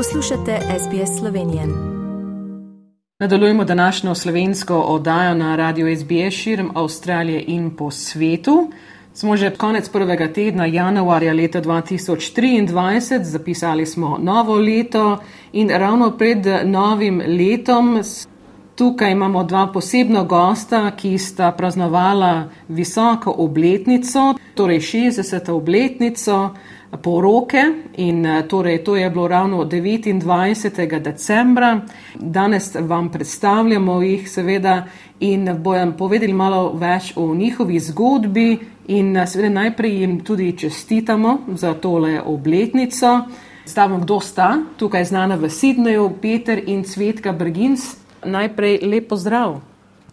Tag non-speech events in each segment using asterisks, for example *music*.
Poslušate SBS Slovenije. Nadaljujemo današnjo slovensko oddajo na radiju SBS širom Avstralije in po svetu. Smo že konec prvega tedna januarja leta 2023, zapisali smo novo leto in ravno pred novim letom tukaj imamo dva posebna gosta, ki sta praznovala visoko obletnico, torej 60. obletnico poroke in torej to je bilo ravno 29. decembra. Danes vam predstavljamo jih seveda in bojem povedali malo več o njihovi zgodbi in seveda najprej jim tudi čestitamo za tole obletnico. Stavimo, kdo sta tukaj znana v Sidneju, Peter in Cvetka Brgins. Najprej lepo zdrav.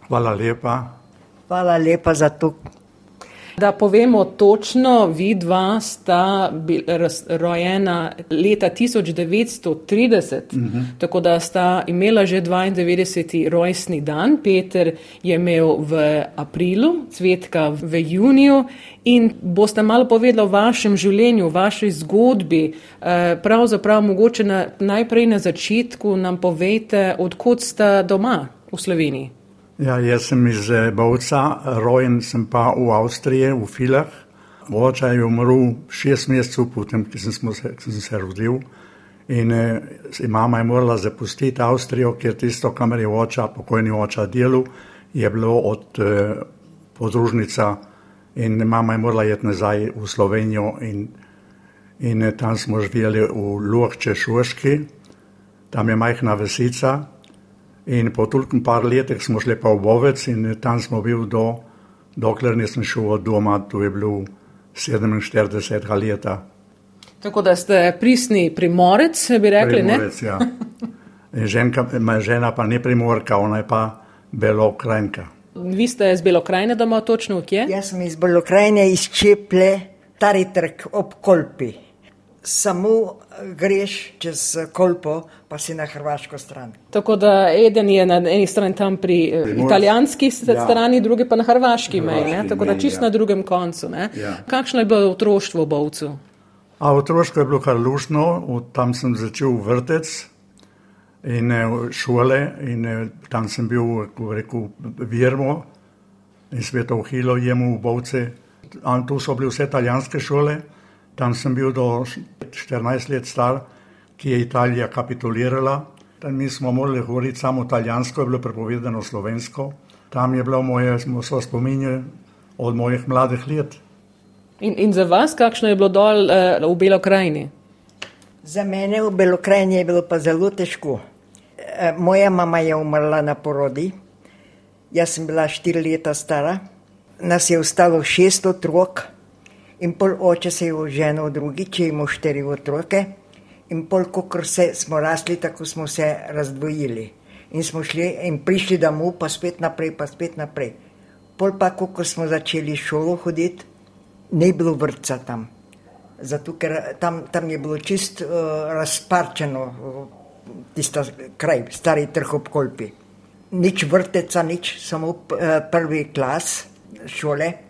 Hvala lepa. Hvala lepa za to. Da povemo točno, vi dva sta rojena leta 1930, uh -huh. tako da sta imela že 92. rojstni dan. Peter je imel v aprilu, Cvetka v juniju in boste malo povedali o vašem življenju, vaši zgodbi. Pravzaprav mogoče na, najprej na začetku nam povete, odkot sta doma v Sloveniji. Ja, jaz sem iz Bovca, rojen sem pa v Avstriji, v Filah. Oče je umrl šest mesecev potem, ko sem, se, sem se rodil. In eh, mama je morala zapustiti Avstrijo, ker tisto, kamer je oče, pokojni oče delal, je bilo od eh, podružnica in mama je morala jeti nazaj v Slovenijo in, in eh, tam smo živeli v Luhče Šuški, tam je majhna vesica. In po tolikem par letih smo šli pa v Bovec in tam smo bili do, dokler nisem šel od doma, to je bilo 47 leta. Tako da ste pristni primorec, bi rekli, primorec, ne? Ja. Ženka, žena pa ne primorka, ona je pa belokrajnka. Vi ste iz Belokrajne doma, točno kje? Jaz sem iz Belokrajne, iz Čeple, Tari trg ob Kolpi. Samo greš čez Kolpo, pa si na hrvaško stran. Tako da eden je na eni strani tam pri Primorsk. italijanski ja. strani, drugi pa na hrvaški meji, tako da čist ja. na drugem koncu. Ja. Kakšno je bilo otroštvo v Bovcu? A otroštvo je bilo kar lušno, tam sem začel vrtec in šole in tam sem bil, kako rekel, virmo in sveto v Hilo jemu v Bovce. Tu so bile vse italijanske šole. Tam sem bil do 14 let star, ki je Italija kapitulirala. Tam mi smo morali govoriti samo italijansko, je bilo prepovedano slovensko. Tam je bilo moje spominje od mojih mladih let. In, in za vas, kakšno je bilo dol uh, v Belokrajini? Za mene v Belokrajini je bilo pa zelo težko. E, moja mama je umrla na porodi, jaz sem bila štiri leta stara, nas je ostalo šest otrok. In pol oče se je oženil drugič, ima štiri otroke, in pol, ko smo rasli, tako smo se razdvojili. In smo šli in prišli domov, pa spet naprej, pa spet naprej. Pol pa, ko smo začeli šolo hoditi, ni bilo vrca tam. Zato, ker tam, tam je bilo čist uh, razparčeno, uh, tisto kraj, stari trg ob kolpi. Nič vrteca, nič, samo uh, prvi klas šole.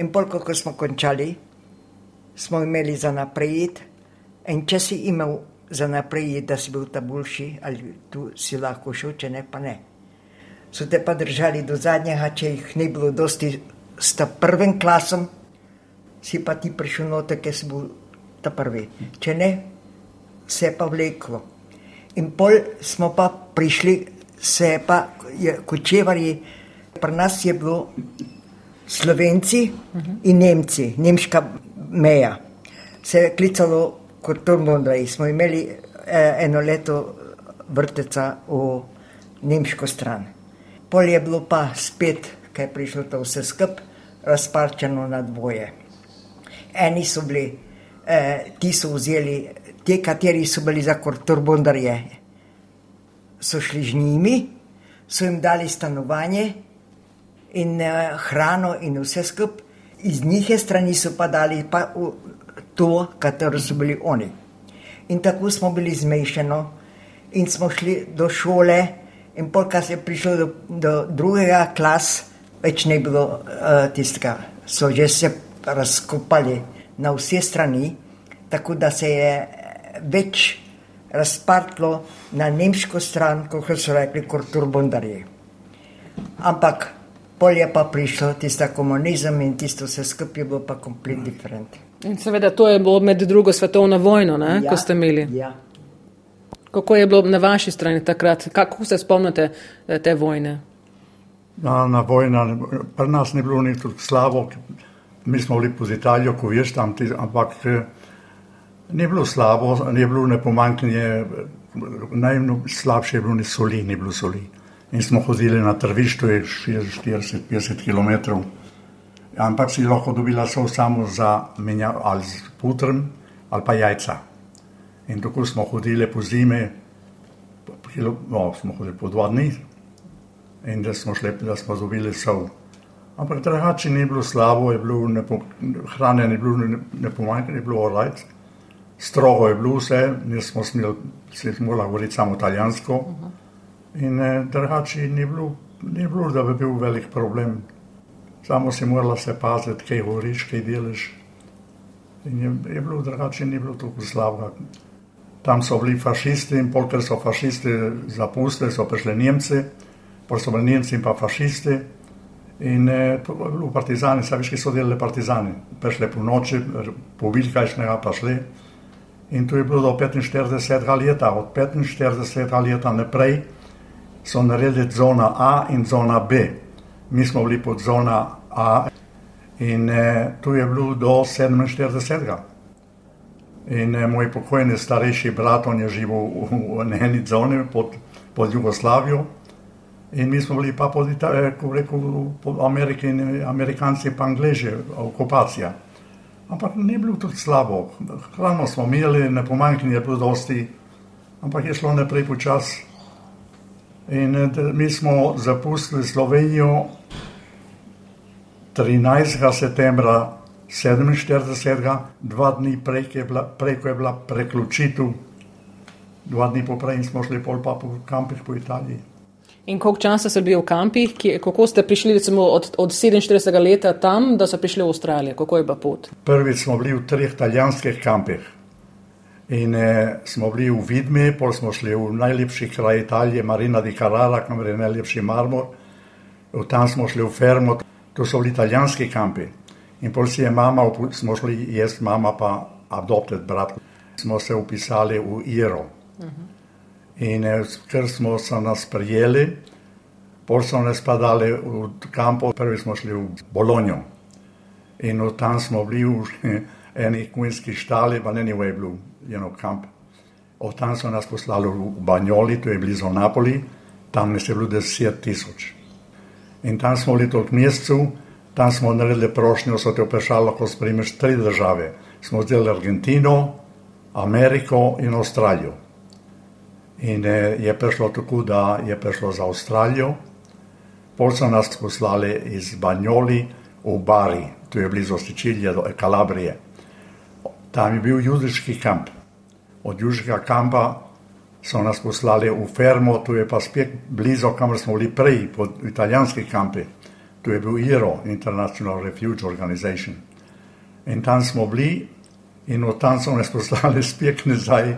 In pol, ko smo končali, smo imeli za naprej, in če si imel za naprej, da si bil ta boljši, ali tu si lahko šel, če ne, pa ne. So te pa držali do zadnjega, če jih ni bilo dosti s ta prvim klasom, si pa ti prišel noter, ker si bil ta prvi. Če ne, se je pa vleklo. In pol smo pa prišli, se je pa, kočevarji, pri nas je bilo Slovenci in Nemci, nemška meja. Se je klicalo kot Turmondaj. Smo imeli eh, eno leto vrteca v nemško stran. Pol je bilo pa spet, kaj je prišlo to vse skup, razparčeno na dvoje. Eni so bili, eh, ti so vzeli, ti, kateri so bili za Turbondarje, so šli z njimi, so jim dali stanovanje in uh, hrano in vse skupaj, iz njihove strani so pa dali pa to, katero so bili oni. In tako smo bili zmešani in smo šli do šole, in polka se je prišlo do, do drugega klas, več ne bilo uh, tistega, so že se razkopali na vse strani, tako da se je več razpartlo na nemško stran, kot so rekli, kot turbundarje. Ampak pol je pa prišlo tisto komunizem in tisto vse skupaj je bilo pa kompletno diferent. In seveda to je bilo med drugo svetovno vojno, ne, ja, ko ste imeli. Ja. Kako je bilo na vaši strani takrat? Kako se spomnite eh, te vojne? Na, na vojna, pri nas ni bilo nič slabo, mi smo bili pod Italijo, ko veš tam, ti, ampak eh, ni bilo slabo, ni bilo ne pomankanje, najslabše je bilo ni soli, ni bilo soli. In smo hodili na trvišču, je 40-50 km. Ampak si lahko dobila sol samo za menjavo ali z putrem ali pa jajca. In tako smo hodili po zime, no, smo hodili po dva dni in da smo šli, da smo dobili sol. Ampak drugače ni bilo slabo, bilo nepo, hrane ni bilo nepomanjkanje, je bilo orajc. Strogo je bilo vse, nismo smeli, se smo govoriti samo italijansko. In eh, drugače ni bilo, ni bilo, da bi bil velik problem. Samo si morala se paziti, kaj govoriš, kaj delaš. In je, je bilo drugače, ni bilo tako slabo. Tam so bili fašisti in pol, ker so fašisti zapustili, so prišli Nemci, pol so bili Nemci in pa fašisti. In eh, v Partizani, se veš, ki so delali Partizani, prišli po noči, pobili kajšnega, pa šli. In to je bilo do 45 leta, od 45 leta naprej so naredili zona A in zona B. Mi smo bili pod zona A in eh, tu je bilo do 47. In eh, moj pokojni starejši brat, on je živel v, v eni zoni pod, pod Jugoslavijo. In mi smo bili pa pod, eh, rekel, pod Ameriki in Amerikanci, pa Angleži, okupacija. Ampak ni bilo tudi slabo. Hrano smo imeli, ne pomanjkanje je bilo dosti, ampak je šlo naprej počas. In eh, mi smo zapustili Slovenijo 13. septembra 47. dva dni prej, ko je bila, prej, ko je bila preključitev, dva dni poprej smo šli pol pa po kampih po Italiji. In koliko časa ste bili v kampih, kako ste prišli recimo, od, od 47 leta tam, da so prišli v Avstralijo, kako je bila pot? Prvič smo bili v treh italijanskih kampih. In eh, smo bili v Vidmi, pol smo šli v najlepši kraj Italije, Marina di Carrara, kam je najlepši marmor. V tam smo šli v Fermo, to so bili italijanski kampi. In pol si je mama, smo šli jaz, mama pa adopted brat, smo se upisali v Iro. Uh -huh. In eh, ker smo se nas prijeli, pol so nas padali v kampo, prvi smo šli v Bologno. In tam smo bili v eni kvinski štali, pa ne anyway, bil eno kamp. Od tam so nas poslali v Banjoli, to je blizu Napoli, tam nas je bilo deset tisoč. In tam smo bili toliko mesecev, tam smo naredili prošnjo, so te vprašali, lahko spremiš tri države. Smo vzeli Argentino, Ameriko in Avstralijo. In eh, je prišlo tako, da je prišlo za Avstralijo, pol so nas poslali iz Banjoli v Bari, tu je blizu Sicilije do Kalabrije. Tam je bil judiški kamp. Od južnega kampa so nas poslali v Fermo, tu je pa spet blizu, kamor smo bili prej, pod italijanski kampi. Tu je bil IRO, International Refuge Organization. In tam smo bili, in od tam so nas poslali *laughs* spet nazaj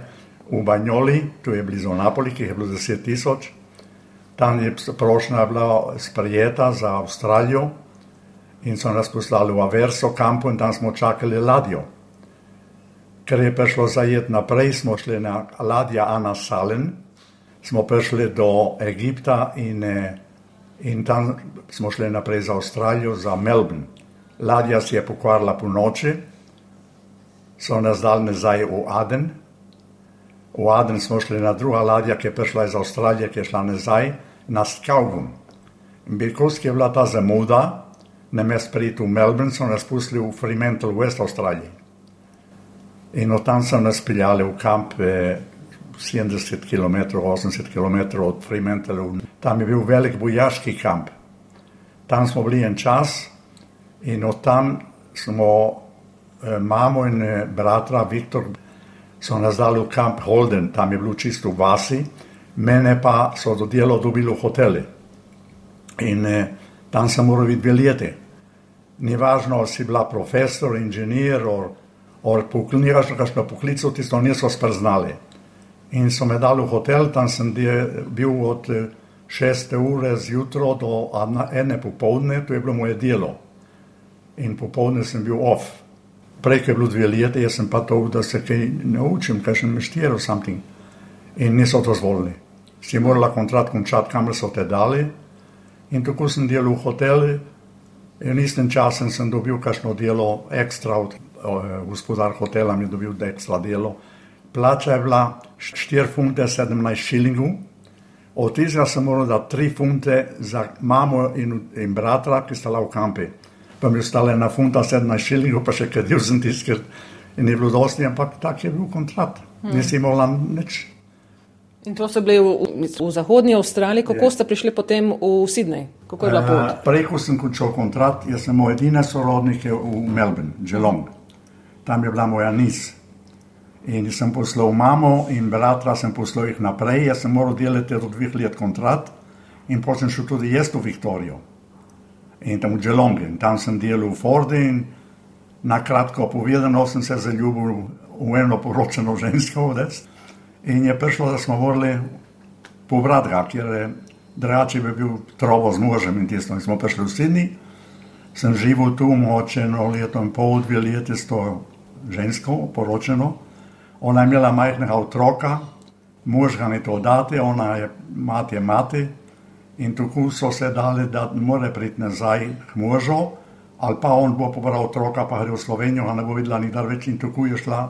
v Banjoli, tu je blizu Napoli, ki je bilo 10 tisoč. Tam je prošnja bila sprejeta za Avstralijo in so nas poslali v Averso kampo in tam smo čakali ladjo. Ker je prišlo zajet naprej, smo šli na ladja Ana Salen, smo prišli do Egipta in, eh, in tam smo šli naprej za Avstralijo, za Melbourne. Ladja si je pokvarila po noči, so nas dali nazaj v Aden, V Aden smo šli na druga ladja, ki je prišla iz Avstralije, ki je šla nazaj na Skavgum. In Birkovski je bila ta zamuda, ne me sprejeti v Melbourne, so nas pustili v Fremantle, v West Australiji. In od tam so nas peljali v kamp 70 km, 80 km od Fremantle. Tam je bil velik bojaški kamp. Tam smo bili en čas in od tam smo eh, mamo in eh, bratra Viktor so nas dali v kamp Holden, tam je bilo čisto v vasi, mene pa so do delo dobili v hoteli. In eh, tam sem moral videti veljete. Ni važno, si bila profesor, inženir, ali poklicaš na kakšno poklico, tisto niso sprznali. In so me dali v hotel, tam sem bil od 6. ure zjutraj do ene popovdne, to je bilo moje delo. In popovdne sem bil off. Prej je bilo dve leti, jaz sem pa to, da se kaj naučim, kaj sem štiral something. In niso to zvolili. Si morala kontrakt končati, kamor so te dali. In tako sem delal v hotelu. In istem času sem dobil kakšno delo ekstra od gospodar hotela, mi je dobil ekstra delo plača je bila 4 funte 17 šilingov, od tega sem moral dati 3 funte za mamo in, in bratra, ki sta v kampi. Pa mi je ostala ena funta 17 šilingov, pa še kadil sem tiskal in je bilo dosti, ampak tak je bil kontrakt. Hmm. Nisem imel nič. In to so bili v, v zahodnji Avstraliji, kako je. ste prišli potem v Sydney? Kako je bila pot? Uh, Prej, ko sem končal kontrakt, jaz sem moj edini sorodnik v Melbourne, Geelong. Tam je bila moja nis. In sem poslal mamo in bratra, sem poslal jih naprej, jaz sem moral delati do dveh let kontrakt in potem šel tudi jaz v Viktorijo in tam v Dželongi. Tam sem delal v Fordi in na kratko povedano sem se zaljubil v eno poročeno žensko odec. In je prišlo, da smo morali pobrati ga, ker je drugače bi bil trovo z možem in tisto. In smo prišli v Sydney, sem živel tu moče eno leto in pol, dve leti s to žensko poročeno. Ona je imela majhnega otroka, mož ga ni to dati, ona je mati, je mati. In tako so se dali, da ne more priti nazaj k možu, ali pa on bo pobral otroka, pa gre v Slovenijo, a ne bo videla nikdar več in tako je šla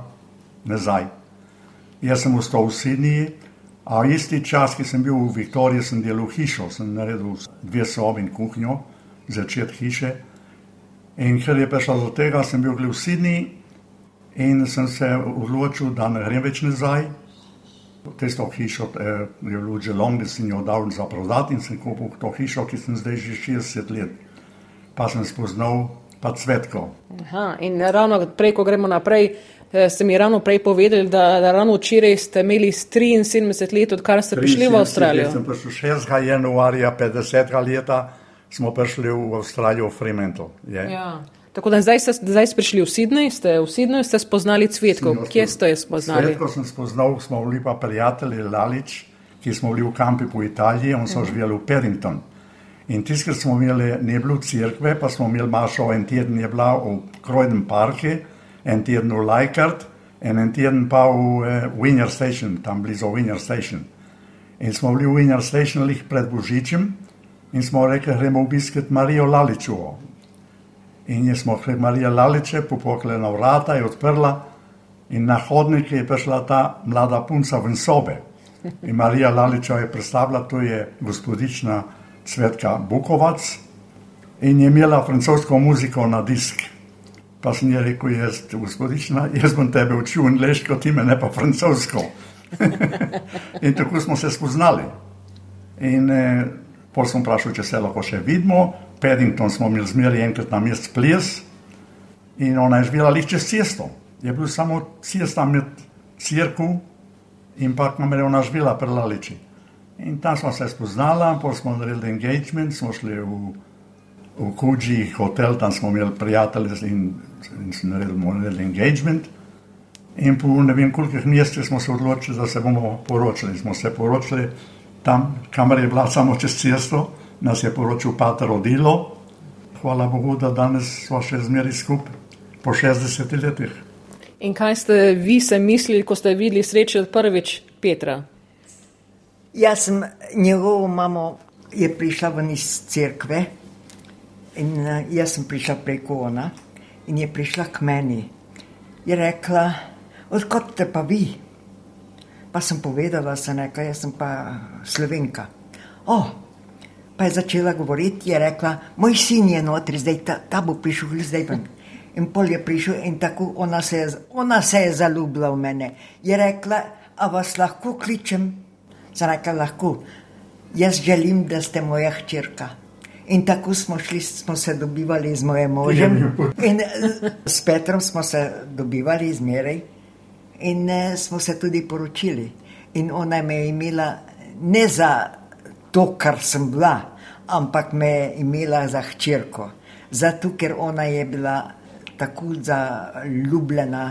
nazaj. Jaz sem ostal v Sidniji, a isti čas, ki sem bil v Viktoriji, sem delal hišo, sem naredil dve sobi in kuhinjo, začet hiše. In ker je prišlo do tega, sem bil v Sidniji. In sem se odločil, da ne grem več nazaj. Tisto hišo eh, je bilo že dolgo, da sem jo dal za prodati in sem kupil to hišo, ki sem zdaj že 60 let. Pa sem spoznal pa cvetko. Aha, in ravno prej, ko gremo naprej, eh, ste mi ravno prej povedali, da, da ravno včeraj ste imeli 73 let, odkar ste prišli v Avstralijo. Jaz sem prišel 6. januarja 50. leta, smo prišli v Avstralijo, v Fremantle. Ja. Tako da zdaj ste, zdaj ste prišli v Sydney, ste v Sydney, ste spoznali cvetko. Kje ste jo spoznali? Cvetko sem spoznal, smo bili pa prijatelji Lalič, ki smo bili v kampi po Italiji, on so mhm. živeli v Paddington. In tiskrat smo imeli, ne bilo crkve, pa smo imeli mašo, en teden je bila v Krojnem parku, en teden v Lajkart, in en teden pa v uh, Winner Station, tam blizu Winner Station. In smo bili v Winner Station lih pred Božičem in smo rekli, gremo obiskat Marijo Laličovo. In jaz smo rekli, Marija Laliče, popokle na vrata, je odprla in na hodnik je prišla ta mlada punca ven sobe. In Marija Laliča je predstavila, to je gospodična Cvetka Bukovac in je imela francosko muziko na disk. Pa sem ji rekel, jaz, gospodična, jaz bom tebe učil angliško, ti me ne pa francosko. *laughs* in tako smo se spoznali. In eh, pol sem vprašal, če se lahko še vidimo. Paddington smo imeli zmeraj enkrat na mesec ples in ona je živela lišče s cesto. Je bil samo cesta med crkvu in pa kam je ona živela prelaliči. In tam smo se spoznala, potem smo naredili engagement, smo šli v, v Kuji hotel, tam smo imeli prijatelje in, in smo naredili, naredili engagement. In po ne vem koliko mestih smo se odločili, da se bomo poročili. Smo se poročili tam, kamor je bila samo čez cesto nas je poročil Pater Odilo. Hvala Bogu, da danes smo še zmeri skupaj po 60 letih. In kaj ste vi se mislili, ko ste videli srečo prvič Petra? Jaz sem njegovo mamo, je prišla ven iz cerkve in eh, jaz sem prišla preko ona in je prišla k meni. Je rekla, odkot te pa vi? Pa sem povedala, sem rekla, jaz sem pa slovenka. O, oh, Pa je začela govoriti, je rekla, moj sin je notri, zdaj ta, ta bo prišel, zdaj pa. In pol je prišel in tako ona se, je, ona se je zaljubila v mene. Je rekla, a vas lahko kličem? Sem rekla, lahko. Jaz želim, da ste moja hčerka. In tako smo šli, smo se dobivali z mojim možem. In s Petrom smo se dobivali zmeraj in smo se tudi poročili. In ona me je imela ne za to, kar sem bila, ampak me je imela za hčerko. Zato, ker ona je bila tako zaljubljena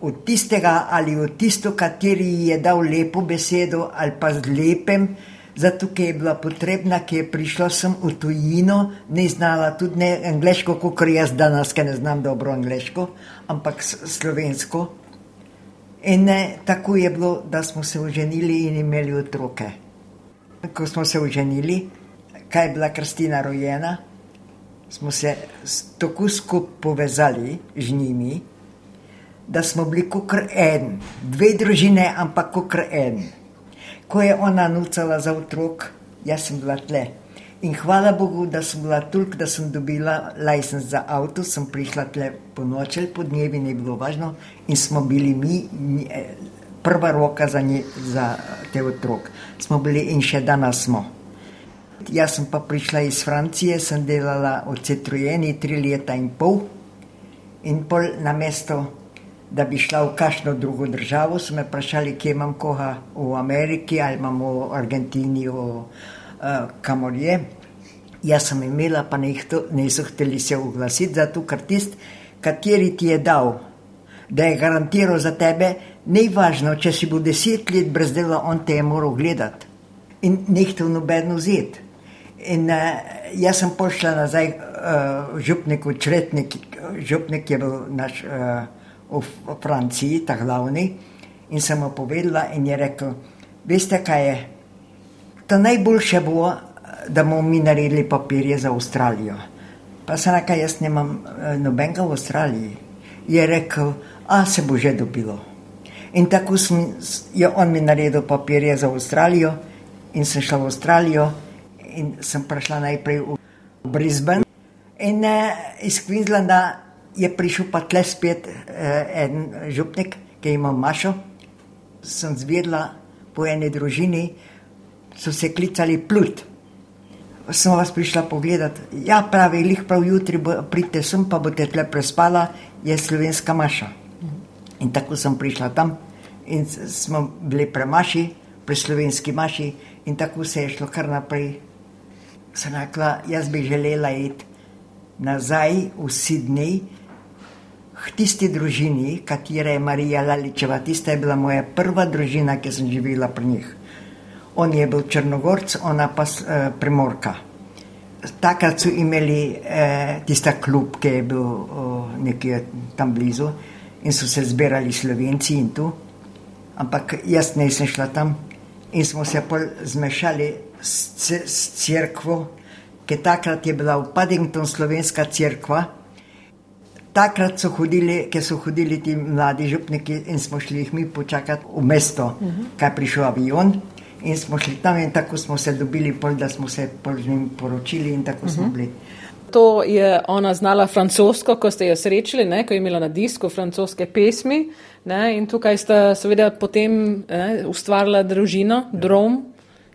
od tistega ali od tisto, kateri je dal lepo besedo ali pa z lepem, zato ker je bila potrebna, ki je prišla sem v tujino, ne znala tudi ne angliško, kot jaz danes, ker ne znam dobro angliško, ampak slovensko. In ne, tako je bilo, da smo se oženili in imeli otroke. Ko smo se oženili, kaj je bila Kristina rojena, smo se tako skupaj povezali z njimi, da smo bili kot en, dve družine, ampak kot en. Ko je ona nucala za otrok, jaz sem bila tle. In hvala Bogu, da sem bila tulk, da sem dobila licenc za avto, sem prišla tle po noči, po dnevi ni bilo važno in smo bili mi, mi prva roka za, nje, za te otrok. Smo bili in še danes smo. Jaz sem pa prišla iz Francije, sem delala v Citroeni tri leta in pol in pol na mesto, da bi šla v kakšno drugo državo, so me vprašali, kje imam koga v Ameriki ali imam v Argentini, v, uh, kamor je. Jaz sem imela, pa niso hteli se oglasiti, zato ker tist, kateri ti je dal, da je garantiral za tebe, ni važno, če si bo deset let brez dela, on te je moral gledati in nehtel nobeno vzeti. In uh, jaz sem pošla nazaj uh, župniku, čretnik, župnik je bil naš uh, v, Franciji, ta glavni, in sem mu povedala in je rekel, veste kaj je, to najboljše bo, da bomo mi naredili papirje za Avstralijo. Pa sem rekel, jaz nemam uh, nobenega v Avstraliji. Je rekel, a se bo že dobilo. In tako sem, je on mi naredil papirje za Avstralijo in sem šla v Avstralijo in sem prišla najprej v Brisbane. In uh, iz Queenslanda je prišel pa tle spet uh, en župnik, ki ima mašo. Sem zvedla po eni družini, so se klicali plut. Sem vas prišla pogledat, ja, pravi, lih prav jutri pridete sem, pa boste tle prespala, je slovenska maša. In tako sem prišla tam in smo bili premaši, pri slovenski maši, in tako se je šlo kar naprej sem rekla, jaz bi želela iti nazaj v Sydney, k tisti družini, katera je Marija Laličeva, tista je bila moja prva družina, ki sem živela pri njih. On je bil Črnogorc, ona pa uh, Primorka. Takrat so imeli eh, tista klub, ki je bil uh, nekje tam blizu in so se zbirali slovenci in tu, ampak jaz nisem šla tam in smo se pol zmešali s, s crkvo, ki takrat je bila v Paddington slovenska crkva. Takrat so hodili, ker so hodili ti mladi župniki in smo šli jih mi počakati v mesto, uh -huh. kaj prišel avion. In smo šli tam in tako smo se dobili, pol, da smo se z njim poročili in tako uh -huh. smo mhm. bili. To je ona znala francosko, ko ste jo srečali, ne, ko je imela na disku francoske pesmi. Ne, in tukaj sta seveda potem ne, ustvarila družino, ja. Drom,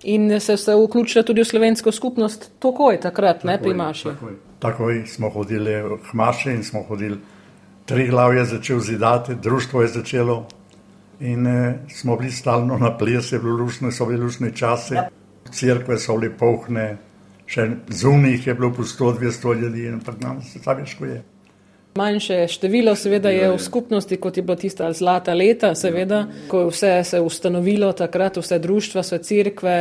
in se je vključila tudi v slovensko skupnost, tako je takrat, takoj, ne pri Maši. Takoj. takoj smo hodili k Maši in smo hodili, tri glav je začel zidati, društvo je začelo in eh, smo bili stalno na ples, je bilo lušno, so bili lušni časi, ja. crkve so bili pohne, še zunih je bilo po 100-200 ljudi pred nami se tam je škoje. Manjše število, seveda, je v skupnosti, kot je bila tista zlata leta, seveda, ko je vse se ustanovilo, takrat vse društva, vse crkve,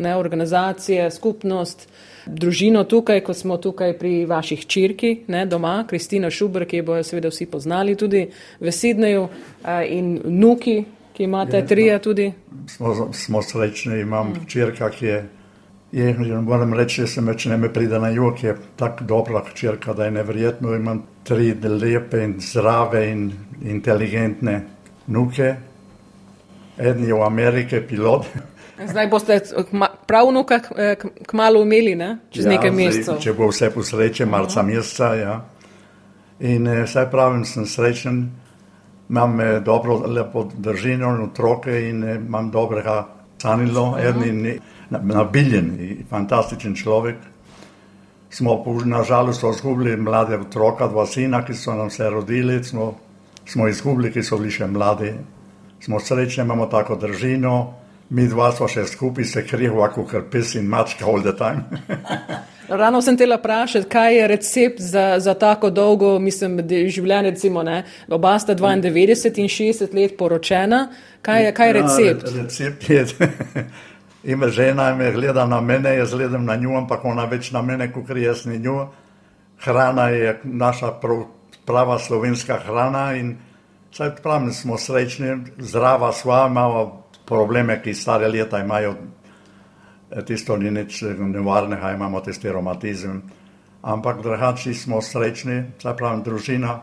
ne organizacije, skupnost, družino tukaj, kot smo tukaj pri vaših čirki, ne doma, Kristina Šubr, ki bojo seveda vsi poznali tudi v Sidneju in nuki, ki imate trije tudi. Smo, smo srečni, imam čirka, ki je. Je, moram reči, da se me če ne pride na jug, je tako dobra hčerka, da je nevrjetno. Imam tri lepe in zdrave in inteligentne nuke. En je v Ameriki pilot. *laughs* Zdaj boste prav nuka kmalo imeli, ne? čez ja, nekaj mesecev. Če bo vse po sreče, marca meseca. Ja. In eh, saj pravim, sem srečen, imam eh, dobro, lepo držino in otroke in eh, imam dobrega sanilo. Uh -huh nabiljen, fantastičen človek. Smo nažalost izgubili mlade otroka, dva sina, ki so nam se rodili, smo, smo izgubili, ki so bili še mladi. Smo srečni, imamo tako držino, mi dva smo še skupaj se krivo, kot pes in mačka, all the time. *laughs* Rano sem tela vprašati, kaj je recept za, za tako dolgo, mislim, življenje, recimo, ne? oba sta 92 in 60 let poročena. Kaj je, kaj je recept? Ja, recept je, *laughs* ima žena, me gleda na mene, jaz gledam na njo, ampak ona več na mene, kot jaz na njo. Hrana je naša prav, prava slovenska hrana in vsaj pravim, smo srečni, zdrava sva, imamo probleme, ki stare leta imajo tisto ni nič nevarnega, imamo tisti romantizem. Ampak drugačni smo srečni, se pravi, družina,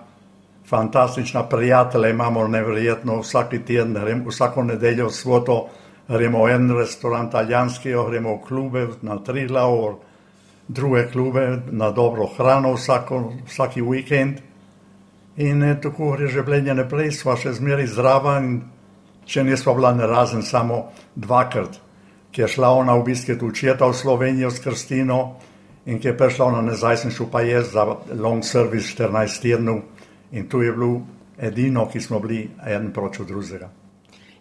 fantastična prijatelja imamo, nevrjetno, vsak teden, gremo vsako nedeljo svoto, gremo en restoran, italijanski, gremo v klube, na tri glav, druge klube, na dobro hrano vsako, vsaki vikend. In eh, tako gre življenje naprej, sva še zmeraj zdrava in če nismo bila ne razen samo dvakrat ki je šla ona bistvu učeta v Slovenijo s Krstino in ki je prišla ona nazaj, sem šel pa jaz za long service 14 tednov in tu je bilo edino, ki smo bili en proč od drugega.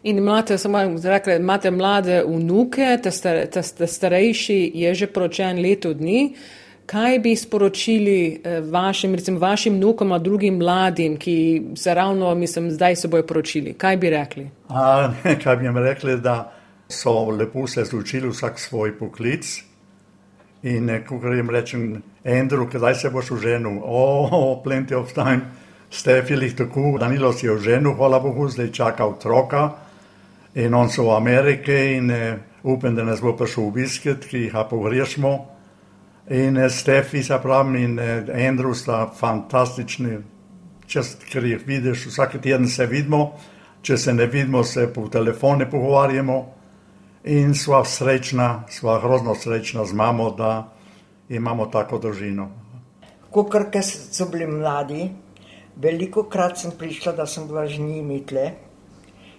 In imate, samo rekli, imate mlade vnuke, te, star, te, te starejši je že poročen leto dni. Kaj bi sporočili eh, vašim, recimo vašim vnukom, drugim mladim, ki se ravno, mislim, zdaj se bojo poročili? Kaj bi rekli? A, kaj bi jim rekli, da so lepo se zločili vsak svoj poklic. In ko jim rečem, Andrew, kdaj se boš oženil? O, oh, plenty of time, stefili tako, Danilo si je oženil, hvala Bogu, zdaj čaka otroka. In on so v Ameriki in eh, upam, da nas bo prišel obiskat, ki jih pogrešamo. In eh, Stefi, se pravi, in eh, Andrew sta fantastični, čez, ker jih vidiš, vsak teden se vidimo, če se ne vidimo, se po telefonu pogovarjamo in sva srečna, sva grozno srečna z mamo, da imamo tako družino. Ko so bili mladi, veliko krat sem prišla, da sem bila z njimi tle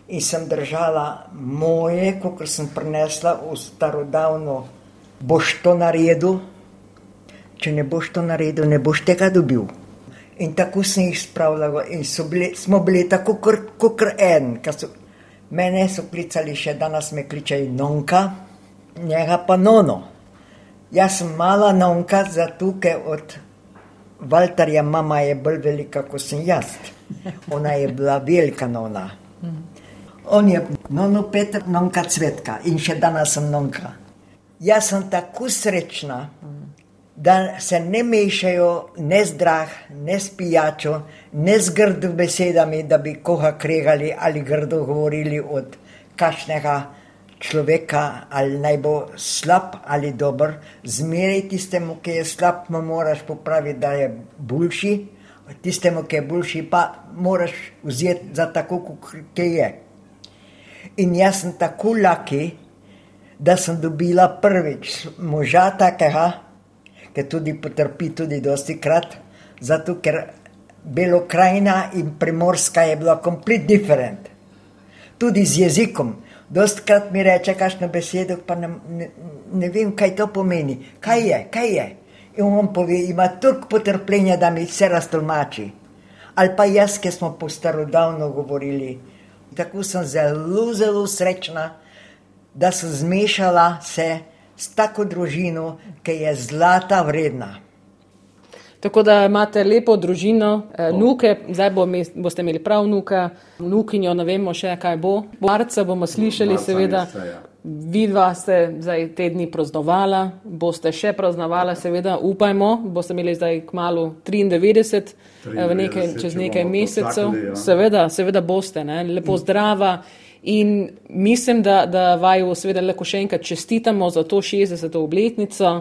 in sem držala moje, kot sem prinesla v starodavno, boš to naredil, če ne boš to naredil, ne boš tega dobil. In tako sem jih spravljala in bili, smo bili tako kot en, so Mene so klicali še danes, me kličejo nonka, njega pa nono. Jaz sem mala nonka, zato ker od Valtarja mama je bolj velika kot sem jaz. Ona je bila velika nona. On je nono Petr, nonka cvetka in še danes sem nonka. Jaz sem tako srečna da se ne mešajo ne z drah, ne s pijačo, ne z grdo besedami, da bi koga kregali ali grdo govorili od kašnega človeka, ali naj bo slab ali dober. Zmeraj tistemu, ki je slab, mu moraš popraviti, da je boljši, tistemu, ki je boljši, pa moraš vzeti za tako, kot je. In jaz sem tako laki, da sem dobila prvič moža takega, ki tudi potrpi, tudi dosti krat, zato ker Belokrajina in Primorska je bila kompletno different. Tudi z jezikom. Dost krat mi reče, kakšno besedo, pa ne, ne, ne vem, kaj to pomeni. Kaj je, kaj je? In on pove, ima toliko potrpljenja, da mi vse raztolmači. Ali pa jaz, ki smo po starodavno govorili. Tako sem zelo, zelo srečna, da sem zmešala se s tako družino, ki je zlata vredna. Tako da imate lepo družino, eh, nuke, zdaj bo, boste imeli prav nuka, nukinjo, ne vemo še kaj bo. Marca bomo slišali, Marca seveda, ja. Vidva ste zdaj te dni praznovala, boste še praznovala, seveda, upajmo, boste imeli zdaj k malu 93, 93 nekaj, čez nekaj mesecev. Takli, ja. Seveda, seveda boste, ne? lepo zdrava. Mm. In mislim, da, da vaju seveda lahko še enkrat čestitamo za to 60. obletnico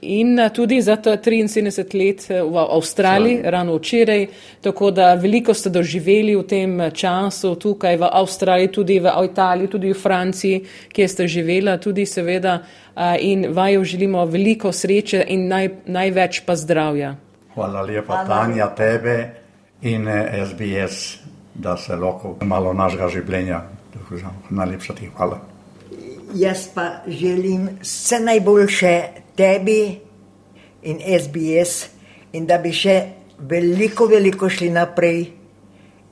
in tudi za to 73 let v Avstraliji, Slavim. rano včeraj. Tako da veliko ste doživeli v tem času tukaj v Avstraliji, tudi v Italiji, tudi v Franciji, kjer ste živela, tudi seveda. In vaju želimo veliko sreče in naj, največ pa zdravja. Hvala lepa, Tanja, tebe in SBS, da se lahko malo našega življenja Najlepša ti hvala. Jaz pa želim vse najboljše tebi in SBS, in da bi še veliko, veliko šli naprej,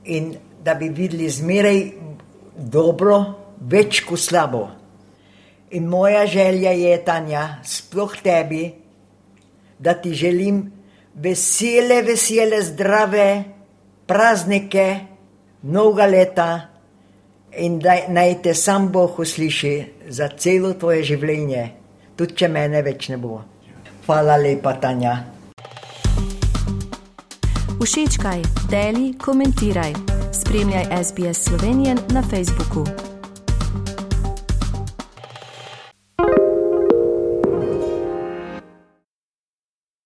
in da bi videli zmeraj dobro, več kot slabo. In moja želja je, Tanja, sploh tebi, da ti želim vesele, vesele, zdrave praznike, mnoga leta in da naj te sam Bog usliši za celo tvoje življenje, tudi če mene več ne bo. Hvala lepa, Tanja. Všečkaj, deli, komentiraj. Spremljaj SBS Slovenijo na Facebooku.